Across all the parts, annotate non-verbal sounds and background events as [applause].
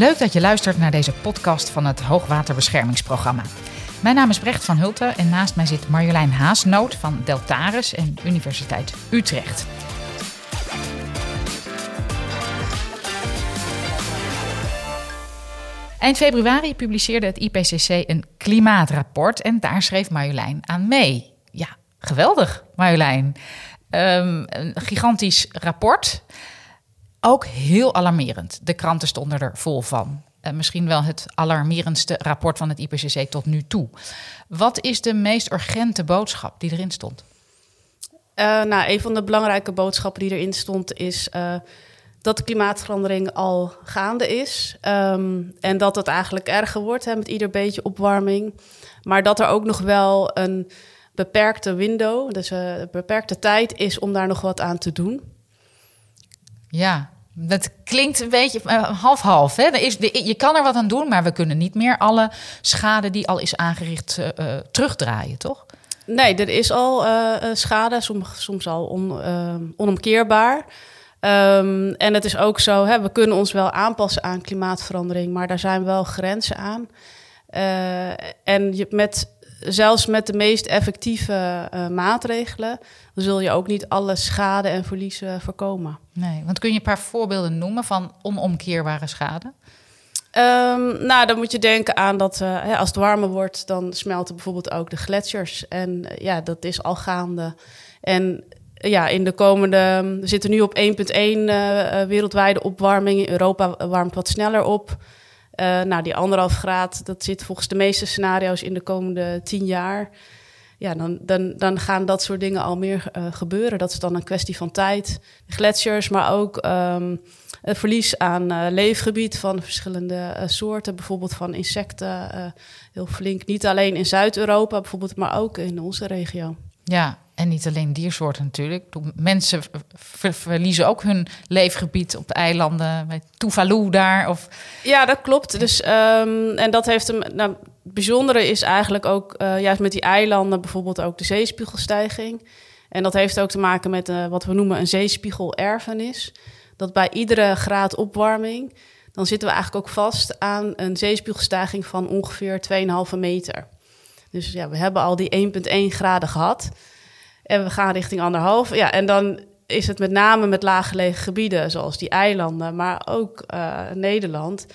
Leuk dat je luistert naar deze podcast van het Hoogwaterbeschermingsprogramma. Mijn naam is Brecht van Hulten en naast mij zit Marjolein Haasnoot van Deltaris en Universiteit Utrecht. Eind februari publiceerde het IPCC een klimaatrapport en daar schreef Marjolein aan mee. Ja, geweldig, Marjolein. Um, een gigantisch rapport. Ook heel alarmerend. De kranten stonden er vol van. Uh, misschien wel het alarmerendste rapport van het IPCC tot nu toe. Wat is de meest urgente boodschap die erin stond? Uh, nou, een van de belangrijke boodschappen die erin stond is uh, dat de klimaatverandering al gaande is. Um, en dat het eigenlijk erger wordt hè, met ieder beetje opwarming. Maar dat er ook nog wel een beperkte window, dus een beperkte tijd is om daar nog wat aan te doen. Ja, dat klinkt een beetje half-half. Hè? Is, je kan er wat aan doen, maar we kunnen niet meer alle schade die al is aangericht uh, terugdraaien, toch? Nee, er is al schade, soms, soms al on, onomkeerbaar. Um, en het is ook zo, hè, we kunnen ons wel aanpassen aan klimaatverandering, maar daar zijn wel grenzen aan. en je, met zelfs met de meest effectieve uh, maatregelen, zul je ook niet alle schade en verliezen voorkomen. Nee, want kun je een paar voorbeelden noemen van onomkeerbare schade? Um, nou, dan moet je denken aan dat uh, als het warmer wordt, dan smelten bijvoorbeeld ook de gletsjers. En uh, ja, dat is al gaande. En ja, in de komende. We zitten nu op 1,1 wereldwijde opwarming. In Europa warmt wat sneller op. Uh, nou, die anderhalf graad, dat zit volgens de meeste scenario's in de komende tien jaar. Ja, dan, dan, dan gaan dat soort dingen al meer uh, gebeuren. Dat is dan een kwestie van tijd. De gletsjers, maar ook um, het verlies aan uh, leefgebied van verschillende soorten. Bijvoorbeeld van insecten, heel flink. Niet alleen in Zuid-Europa bijvoorbeeld, maar ook in onze regio. Ja, en niet alleen diersoorten natuurlijk. Mensen verliezen ook hun leefgebied op de eilanden, bij Tuvalu daar. Of... Ja, dat klopt. Dus, um, en dat heeft hem. Nou, het bijzondere is eigenlijk ook uh, juist met die eilanden bijvoorbeeld ook de zeespiegelstijging. En dat heeft ook te maken met uh, wat we noemen een zeespiegelerfenis. Dat bij iedere graad opwarming, dan zitten we eigenlijk ook vast aan een zeespiegelstijging van ongeveer 2,5 meter. Dus ja, we hebben al die 1,1 graden gehad. En we gaan richting anderhalf. Ja, en dan is het met name met laaggelegen gebieden, zoals die eilanden, maar ook uh, Nederland.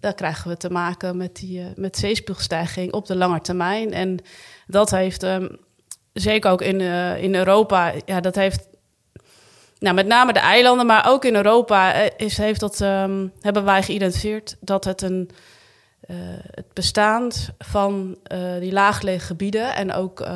Daar krijgen we te maken met, die, uh, met zeespiegelstijging op de lange termijn. En dat heeft, um, zeker ook in, uh, in Europa, ja, dat heeft nou, met name de eilanden, maar ook in Europa is, heeft dat, um, hebben wij geïdentificeerd dat het een uh, het bestaan van uh, die laaggelegen gebieden en ook uh,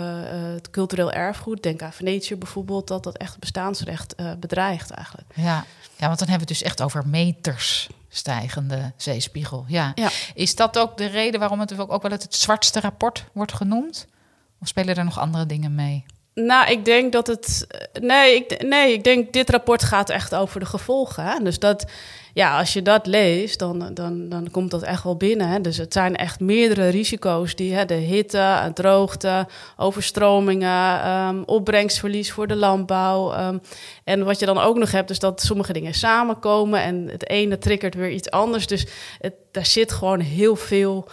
het cultureel erfgoed, denk aan Venetië bijvoorbeeld, dat dat echt het bestaansrecht bedreigt eigenlijk. Ja. ja, want dan hebben we het dus echt over meters stijgende zeespiegel. Ja. ja. Is dat ook de reden waarom het ook wel het, het zwartste rapport wordt genoemd? Of spelen er nog andere dingen mee? Nou, ik denk dat het. Nee, ik, nee, ik denk dit rapport gaat echt over de gevolgen. Hè? Dus dat, ja, als je dat leest, dan, dan, dan komt dat echt wel binnen. Hè? Dus het zijn echt meerdere risico's die hè, de hitte, droogte, overstromingen, um, opbrengstverlies voor de landbouw. Um, en wat je dan ook nog hebt, is dat sommige dingen samenkomen en het ene triggert weer iets anders. Dus daar zit gewoon heel veel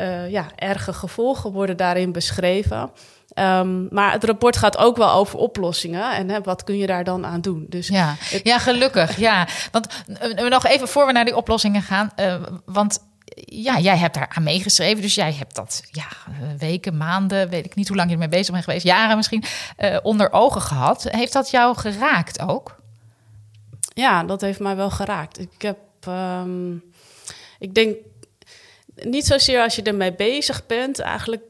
uh, ja, erge gevolgen worden daarin beschreven. Um, maar het rapport gaat ook wel over oplossingen. En hè, wat kun je daar dan aan doen? Dus ja, ja gelukkig. ja. Want uh, nog even voor we naar die oplossingen gaan. Uh, want ja, jij hebt daar aan meegeschreven. Dus jij hebt dat ja, weken, maanden, weet ik niet hoe lang je ermee bezig bent geweest, jaren misschien, uh, onder ogen gehad. Heeft dat jou geraakt ook? Ja, dat heeft mij wel geraakt. Ik heb, um, ik denk niet zozeer als je ermee bezig bent, eigenlijk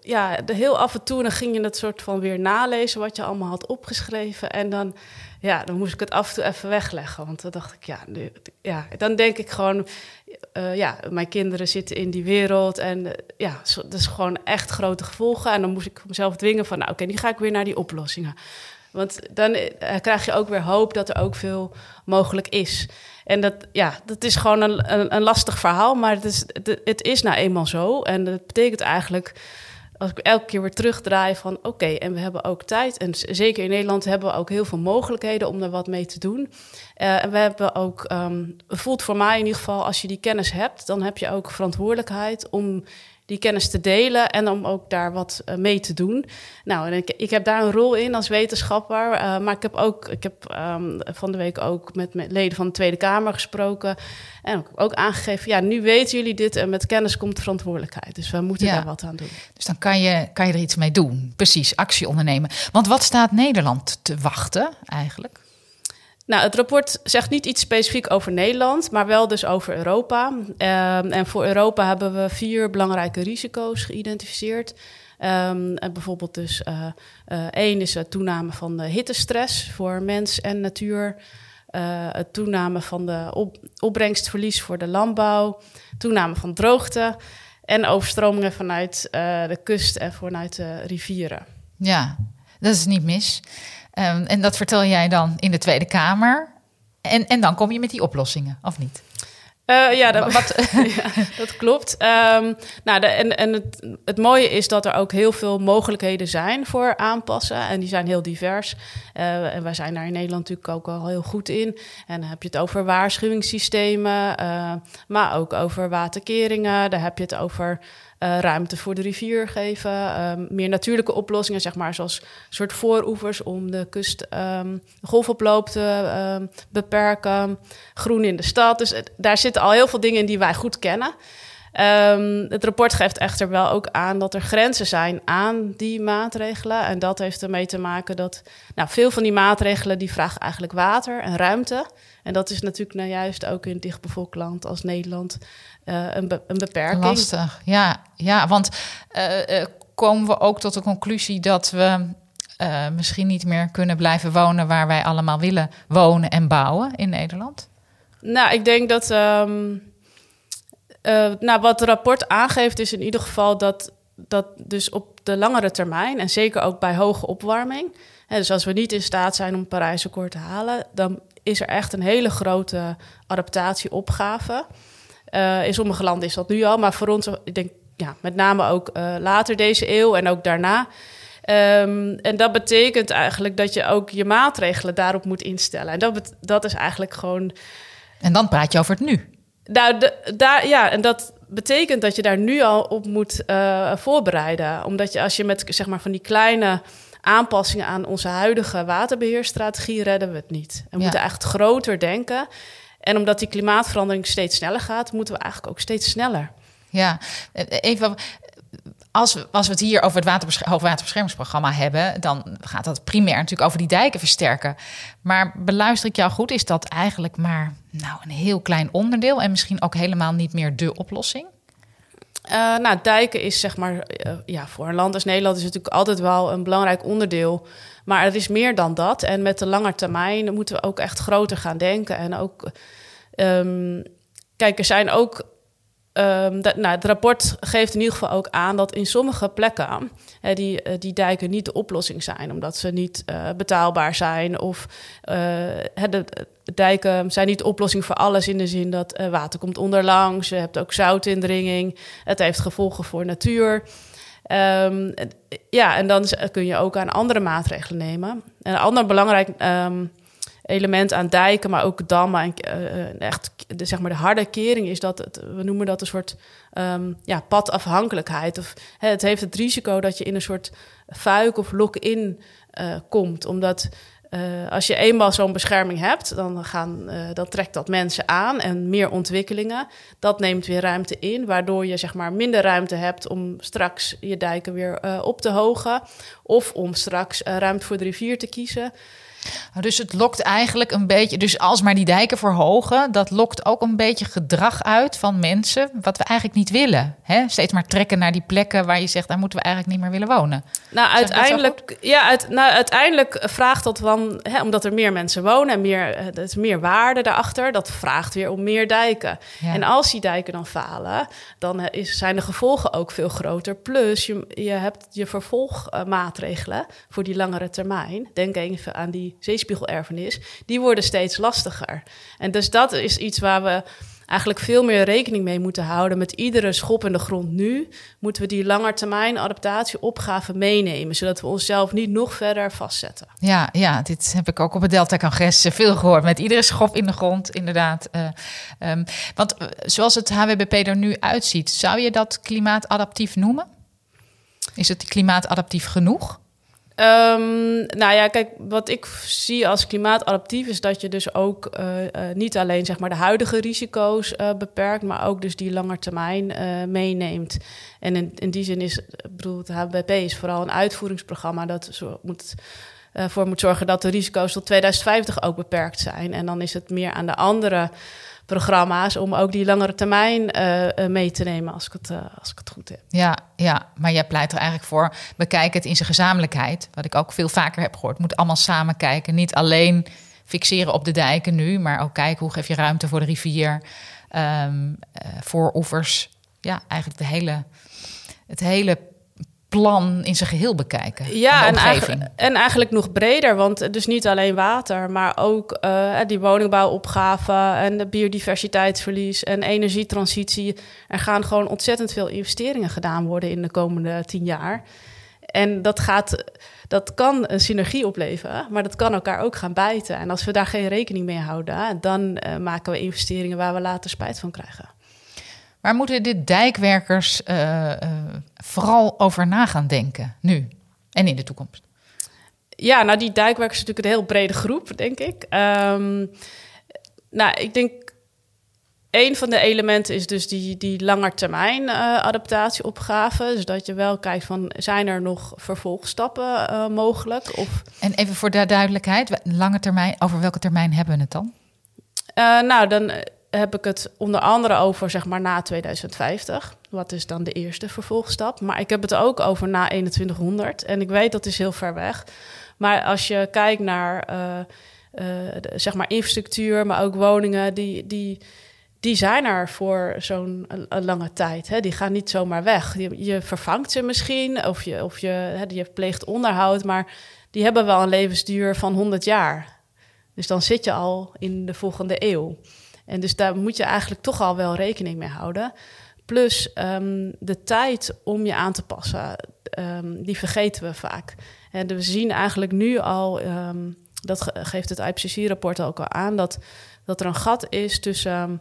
ja, de heel af en toe dan ging je het soort van weer nalezen wat je allemaal had opgeschreven. En dan, ja, dan moest ik het af en toe even wegleggen. Want dan dacht ik, ja, ja dan denk ik gewoon, uh, ja, mijn kinderen zitten in die wereld. En uh, ja, dat is gewoon echt grote gevolgen. En dan moest ik mezelf dwingen van, nou oké, nu ga ik weer naar die oplossingen. Want dan uh, krijg je ook weer hoop dat er ook veel mogelijk is. En dat, ja, dat is gewoon een, een, lastig verhaal, maar het is, het is nou eenmaal zo. En dat betekent eigenlijk als ik elke keer weer terugdraai van oké, en we hebben ook tijd. En zeker in Nederland hebben we ook heel veel mogelijkheden om er wat mee te doen. Uh, en we hebben ook, um, voelt voor mij in ieder geval, als je die kennis hebt, dan heb je ook verantwoordelijkheid om die kennis te delen en om ook daar wat uh, mee te doen. Nou, en ik, ik heb daar een rol in als wetenschapper. Uh, maar ik heb ook, ik heb um, van de week ook met, met, leden van de Tweede Kamer gesproken. En ook aangegeven, ja, nu weten jullie dit en met kennis komt verantwoordelijkheid. Dus we moeten ja. daar wat aan doen. Dus dan kan je, kan je er iets mee doen. Precies, actie ondernemen. Want wat staat Nederland te wachten eigenlijk? Nou, het rapport zegt niet iets specifiek over Nederland, maar wel dus over Europa. Um, en voor Europa hebben we vier belangrijke risico's geïdentificeerd. Um, bijvoorbeeld dus uh, één is de toename van de hittestress voor mens en natuur. Uh, toename van de op opbrengstverlies voor de landbouw. Toename van droogte. En overstromingen vanuit de kust en vanuit de rivieren. Ja, dat is niet mis. Um, en dat vertel jij dan in de Tweede Kamer. En, en dan kom je met die oplossingen, of niet? Uh, ja, dat, Wat? [laughs] ja, dat klopt. Um, nou, de, en en het, het mooie is dat er ook heel veel mogelijkheden zijn voor aanpassen. En die zijn heel divers. Uh, en wij zijn daar in Nederland natuurlijk ook al heel goed in. En dan heb je het over waarschuwingssystemen, uh, maar ook over waterkeringen. Daar heb je het over uh, ruimte voor de rivier geven. Um, meer natuurlijke oplossingen, zeg maar, zoals soort vooroevers om de kust um, golfoploop te um, beperken. Groen in de stad. Dus daar zitten al heel veel dingen in die wij goed kennen. Het rapport geeft echter wel ook aan dat er grenzen zijn aan die maatregelen. En dat heeft ermee te maken dat nou, veel van die maatregelen die vragen eigenlijk water en ruimte. En dat is natuurlijk nou juist ook in een dichtbevolkt land als Nederland uh, een, be een, beperking. Lastig, ja. ja want uh, uh, komen we ook tot de conclusie dat we misschien niet meer kunnen blijven wonen waar wij allemaal willen wonen en bouwen in Nederland? Nou, ik denk dat... Um, nou, wat het rapport aangeeft is in ieder geval dat, dat dus op de langere termijn... en zeker ook bij hoge opwarming... Hè, dus als we niet in staat zijn om Parijsakkoord te halen... dan is er echt een hele grote adaptatieopgave... Uh, in sommige landen is dat nu al, maar voor ons, ik denk ja, met name ook uh, later deze eeuw en ook daarna. Um, en dat betekent eigenlijk dat je ook je maatregelen daarop moet instellen. En dat, dat is eigenlijk gewoon. En dan praat je over het nu. Nou, daar, ja, en dat betekent dat je daar nu al op moet uh, voorbereiden. Omdat je als je met zeg maar van die kleine aanpassingen aan onze huidige waterbeheerstrategie redden we het niet. We ja. moeten echt groter denken. En omdat die klimaatverandering steeds sneller gaat, moeten we eigenlijk ook steeds sneller. Ja, even. Als we, als we het hier over het waterbescher hoogwaterbeschermingsprogramma hebben, dan gaat dat primair natuurlijk over die dijken versterken. Maar beluister ik jou goed, is dat eigenlijk maar nou, een heel klein onderdeel en misschien ook helemaal niet meer de oplossing? Uh, nou, dijken is zeg maar, uh, ja, voor een land als Nederland is natuurlijk altijd wel een belangrijk onderdeel. Maar er is meer dan dat. En met de lange termijn moeten we ook echt groter gaan denken. En ook, um, kijk, er zijn ook Um, dat, nou, het rapport geeft in ieder geval ook aan dat in sommige plekken uh, die, uh, die dijken niet de oplossing zijn, omdat ze niet uh, betaalbaar zijn. Of de dijken zijn niet de oplossing voor alles in de zin dat water komt onderlangs. Je hebt ook zoutindringing. Het heeft gevolgen voor natuur. Um, ja, en dan kun je ook aan andere maatregelen nemen. En een ander belangrijk um, element aan dijken, maar ook dammen en uh, echt de, zeg maar de harde kering is dat het, we noemen dat een soort um, ja, padafhankelijkheid. Of hè, het heeft het risico dat je in een soort fuik of lock-in uh, komt, omdat als je eenmaal zo'n bescherming hebt, dan, gaan, dan trekt dat mensen aan en meer ontwikkelingen. Dat neemt weer ruimte in, waardoor je zeg maar minder ruimte hebt om straks je dijken weer op te hogen. Of om straks ruimte voor de rivier te kiezen. Dus het lokt eigenlijk een beetje, dus als maar die dijken verhogen, dat lokt ook een beetje gedrag uit van mensen, wat we eigenlijk niet willen. Hè? Steeds maar trekken naar die plekken waar je zegt, daar moeten we eigenlijk niet meer willen wonen. Nou, uiteindelijk, ja, uit, nou, uiteindelijk vraagt dat van, hè, omdat er meer mensen wonen en meer, er is meer waarde daarachter, dat vraagt weer om meer dijken. Ja. En als die dijken dan falen, dan is, zijn de gevolgen ook veel groter. Plus, je, je hebt je vervolgmaatregelen voor die langere termijn. Denk even aan die zeespiegelerfenis, die worden steeds lastiger. En dus dat is iets waar we eigenlijk veel meer rekening mee moeten houden met iedere schop in de grond nu. Moeten we die langetermijn adaptatieopgave meenemen, zodat we onszelf niet nog verder vastzetten. Ja, ja, dit heb ik ook op het Delta-congres veel gehoord. Met iedere schop in de grond, inderdaad. Uh, um, want zoals het HWBP er nu uitziet, zou je dat klimaatadaptief noemen? Is het klimaatadaptief genoeg? Um, nou ja, kijk, wat ik zie als klimaatadaptief is dat je dus ook uh, uh, niet alleen zeg maar de huidige risico's uh, beperkt, maar ook dus die langetermijn meeneemt. En in, in die zin is, bedoel, het HBP is vooral een uitvoeringsprogramma dat zo moet voor moet zorgen dat de risico's tot 2050 ook beperkt zijn. En dan is het meer aan de andere programma's om ook die langere termijn uh, mee te nemen, als ik, het, uh, als ik het goed heb. Ja, ja, maar jij pleit er eigenlijk voor, bekijk het in zijn gezamenlijkheid. Wat ik ook veel vaker heb gehoord. moet allemaal samen kijken. Niet alleen fixeren op de dijken nu, maar ook kijken hoe geef je ruimte voor de rivier, um, voor oevers. Ja, eigenlijk de hele, het hele plan in zijn geheel bekijken. Ja, en eigenlijk, en eigenlijk nog breder, want dus niet alleen water, maar ook uh, die woningbouwopgave en de biodiversiteitsverlies en energietransitie. Er gaan gewoon ontzettend veel investeringen gedaan worden in de komende tien jaar. En dat gaat, dat kan een synergie opleveren, maar dat kan elkaar ook gaan bijten. En als we daar geen rekening mee houden, dan uh, maken we investeringen waar we later spijt van krijgen. Waar moeten de dijkwerkers uh, uh, vooral over na gaan denken, nu en in de toekomst? Ja, nou, die dijkwerkers is natuurlijk een heel brede groep, denk ik. Um, nou, ik denk een van de elementen is dus die, die langetermijn uh, adaptatieopgave. Dus dat je wel kijkt van, zijn er nog vervolgstappen uh, mogelijk? Of... En even voor de duidelijkheid, lange termijn, over welke termijn hebben we het dan? Uh, nou, dan heb ik het onder andere over zeg maar na 2050. Wat is dan de eerste vervolgstap? Maar ik heb het ook over na 2100. En ik weet dat is heel ver weg. Maar als je kijkt naar uh, de, zeg maar infrastructuur, maar ook woningen, die, die, die zijn er voor zo'n lange tijd. Hè? Die gaan niet zomaar weg. Je, je vervangt ze misschien, of je, of je, hè, je pleegt onderhoud, maar die hebben wel een levensduur van 100 jaar. Dus dan zit je al in de volgende eeuw. En dus daar moet je eigenlijk toch al wel rekening mee houden. Plus um, de tijd om je aan te passen, um, die vergeten we vaak. En we zien eigenlijk nu al, um, dat geeft het IPCC-rapport ook al aan, dat, dat er een gat is tussen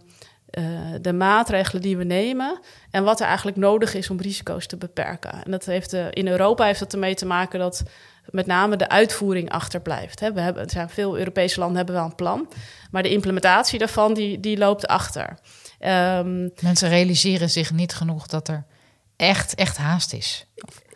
uh, de maatregelen die we nemen en wat er eigenlijk nodig is om risico's te beperken. En dat heeft de, in Europa heeft dat ermee te maken dat met name de uitvoering achterblijft. We hebben, er zijn veel Europese landen hebben wel een plan, maar de implementatie daarvan die, die loopt achter. Um, Mensen realiseren zich niet genoeg dat er echt, echt haast is.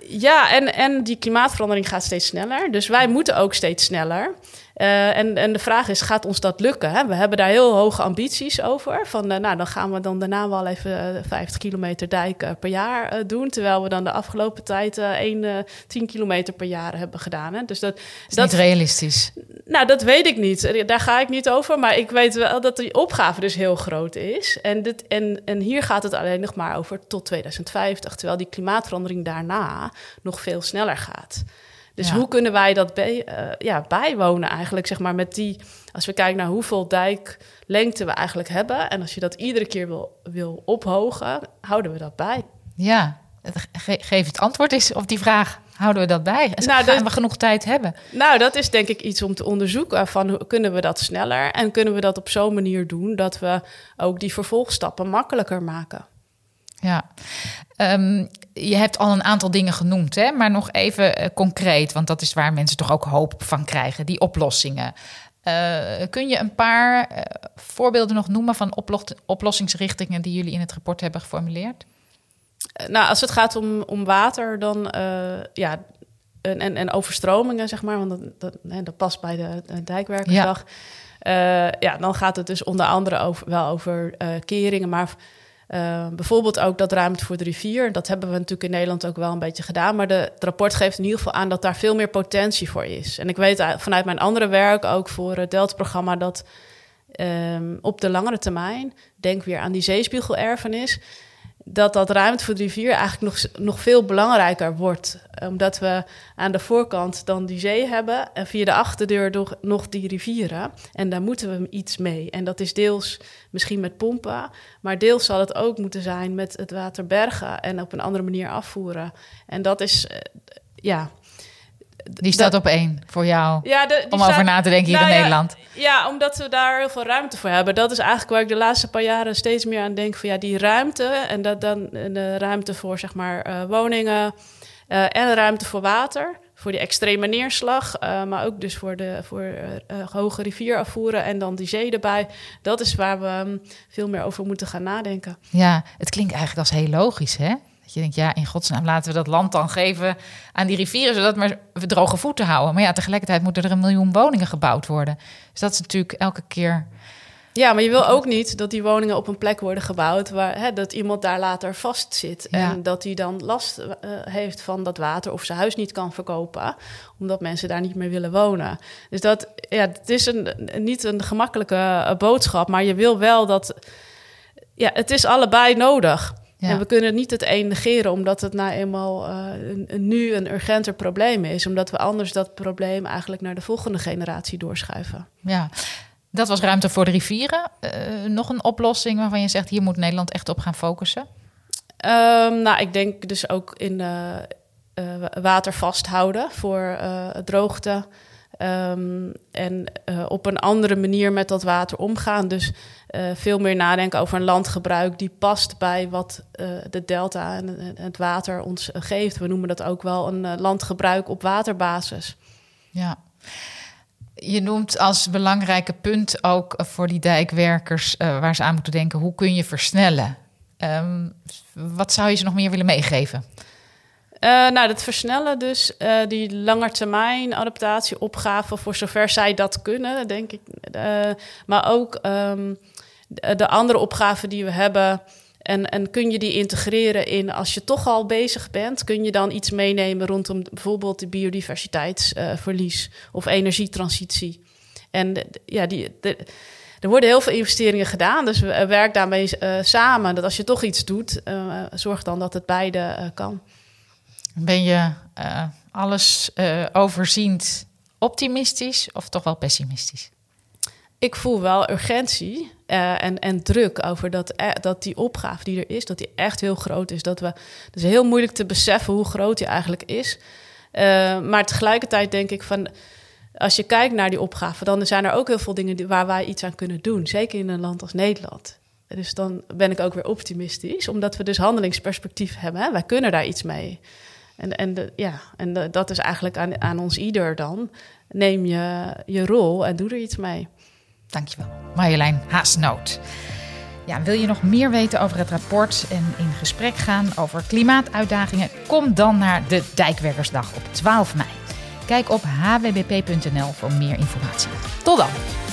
Ja, en, en die klimaatverandering gaat steeds sneller. Dus wij moeten ook steeds sneller. Uh, en, en de vraag is, gaat ons dat lukken? Hè? We hebben daar heel hoge ambities over. Van, uh, nou, dan gaan we dan daarna wel even uh, eh, 50 kilometer dijk per jaar doen. Terwijl we dan de afgelopen tijd 1, 10 kilometer per jaar hebben gedaan. Hè? Dus dat is dat, niet realistisch. Nou, dat weet ik niet. Daar ga ik niet over. Maar ik weet wel dat die opgave dus heel groot is. En, dit, en, en hier gaat het alleen nog maar over tot 2050. Terwijl die klimaatverandering daarna nog veel sneller gaat. Dus ja. hoe kunnen wij dat bij, uh, ja, bijwonen eigenlijk, zeg maar, met die... Als we kijken naar hoeveel dijklengte we eigenlijk hebben... en als je dat iedere keer wil, wil ophogen, houden we dat bij. Ja, Ge geef het antwoord is op die vraag. Houden we dat bij? En nou, gaan we genoeg tijd hebben? Nou, dat is denk ik iets om te onderzoeken. Van hoe kunnen we dat sneller? En kunnen we dat op zo'n manier doen... dat we ook die vervolgstappen makkelijker maken? Ja, um, je hebt al een aantal dingen genoemd, hè? maar nog even uh, concreet, want dat is waar mensen toch ook hoop van krijgen, die oplossingen. Uh, kun je een paar uh, voorbeelden nog noemen van oplossingsrichtingen die jullie in het rapport hebben geformuleerd? Nou, als het gaat om, om water, dan ja, en, en, en, overstromingen, zeg maar, want dat, dat, dat past bij de, de dijkwerkersdag. Ja. ja, dan gaat het dus onder andere over, wel over keringen, maar uh, bijvoorbeeld ook dat ruimte voor de rivier. Dat hebben we natuurlijk in Nederland ook wel een beetje gedaan. Maar de, het rapport geeft in ieder geval aan dat daar veel meer potentie voor is. En ik weet vanuit mijn andere werk, ook voor het Delta-programma, dat um, op de langere termijn, denk weer aan die zeespiegelerfenis. Dat dat ruimte voor de rivier eigenlijk nog, nog veel belangrijker wordt. Omdat we aan de voorkant dan die zee hebben en via de achterdeur nog, nog die rivieren. En daar moeten we iets mee. En dat is deels misschien met pompen, maar deels zal het ook moeten zijn met het water bergen en op een andere manier afvoeren. En dat is, uh, ja, die staat op één voor jou. Ja, de, om over na te denken hier in nou Nederland. Ja, omdat we daar heel veel ruimte voor hebben. Dat is eigenlijk waar ik de laatste paar jaren steeds meer aan denk. Van ja, die ruimte en dat dan de ruimte voor zeg maar uh, woningen uh, en ruimte voor water. Voor die extreme neerslag, uh, maar ook dus voor de voor, hoge rivierafvoeren en dan die zee erbij. Dat is waar we um, veel meer over moeten gaan nadenken. Ja, het klinkt eigenlijk als heel logisch, hè? Je denkt, ja, in godsnaam laten we dat land dan geven aan die rivieren, zodat maar we droge voeten houden. Maar ja, tegelijkertijd moeten er een miljoen woningen gebouwd worden. Dus dat is natuurlijk elke keer. Ja, maar je wil ook niet dat die woningen op een plek worden gebouwd waar hè, dat iemand daar later vastzit. Ja. En dat hij dan last uh, heeft van dat water of zijn huis niet kan verkopen, omdat mensen daar niet meer willen wonen. Dus dat ja, het is een, niet een gemakkelijke uh, boodschap, maar je wil wel dat. Ja, het is allebei nodig. En we kunnen niet het een negeren, omdat het nou eenmaal uh, een, nu een urgenter probleem is. Omdat we anders dat probleem eigenlijk naar de volgende generatie doorschuiven. Ja, dat was ruimte voor de rivieren. Uh, nog een oplossing waarvan je zegt, hier moet Nederland echt op gaan focussen? Um, nou, ik denk dus ook in uh, water vasthouden voor droogte. Um, en op een andere manier met dat water omgaan. Dus uh, veel meer nadenken over een landgebruik die past bij wat uh, de delta en, het water ons geeft. We noemen dat ook wel een landgebruik op waterbasis. Ja. Je noemt als belangrijke punt ook voor die dijkwerkers waar ze aan moeten denken: hoe kun je versnellen? Um, wat zou je ze nog meer willen meegeven? Uh, nou, het versnellen dus, uh, die langetermijn adaptatieopgave, voor zover zij dat kunnen, denk ik. Uh, maar ook um, de andere opgaven die we hebben. En, en kun je die integreren in, als je toch al bezig bent, kun je dan iets meenemen rondom bijvoorbeeld de biodiversiteitsverlies of energietransitie. En ja, die, er worden heel veel investeringen gedaan, dus we werken daarmee samen. Dat als je toch iets doet, zorg dan dat het beide kan. Ben je alles overziend optimistisch of toch wel pessimistisch? ik voel wel urgentie uh, en, en druk over dat, eh, dat die opgave die er is, dat die echt heel groot is. Dat we, het is heel moeilijk te beseffen hoe groot die eigenlijk is. Uh, maar tegelijkertijd denk ik van, als je kijkt naar die opgave, dan zijn er ook heel veel dingen waar wij iets aan kunnen doen. Zeker in een land als Nederland. Dus dan ben ik ook weer optimistisch, omdat we dus handelingsperspectief hebben. Wij kunnen daar iets mee. En, en, ja, en dat is eigenlijk aan, aan ons ieder dan. Neem je, je rol en doe er iets mee. Dankjewel, Marjolein Haasnoot. Ja, wil je nog meer weten over het rapport en in gesprek gaan over klimaatuitdagingen? Kom dan naar de Dijkwerkersdag op 12 mei. Kijk op hwbp.nl voor meer informatie. Tot dan!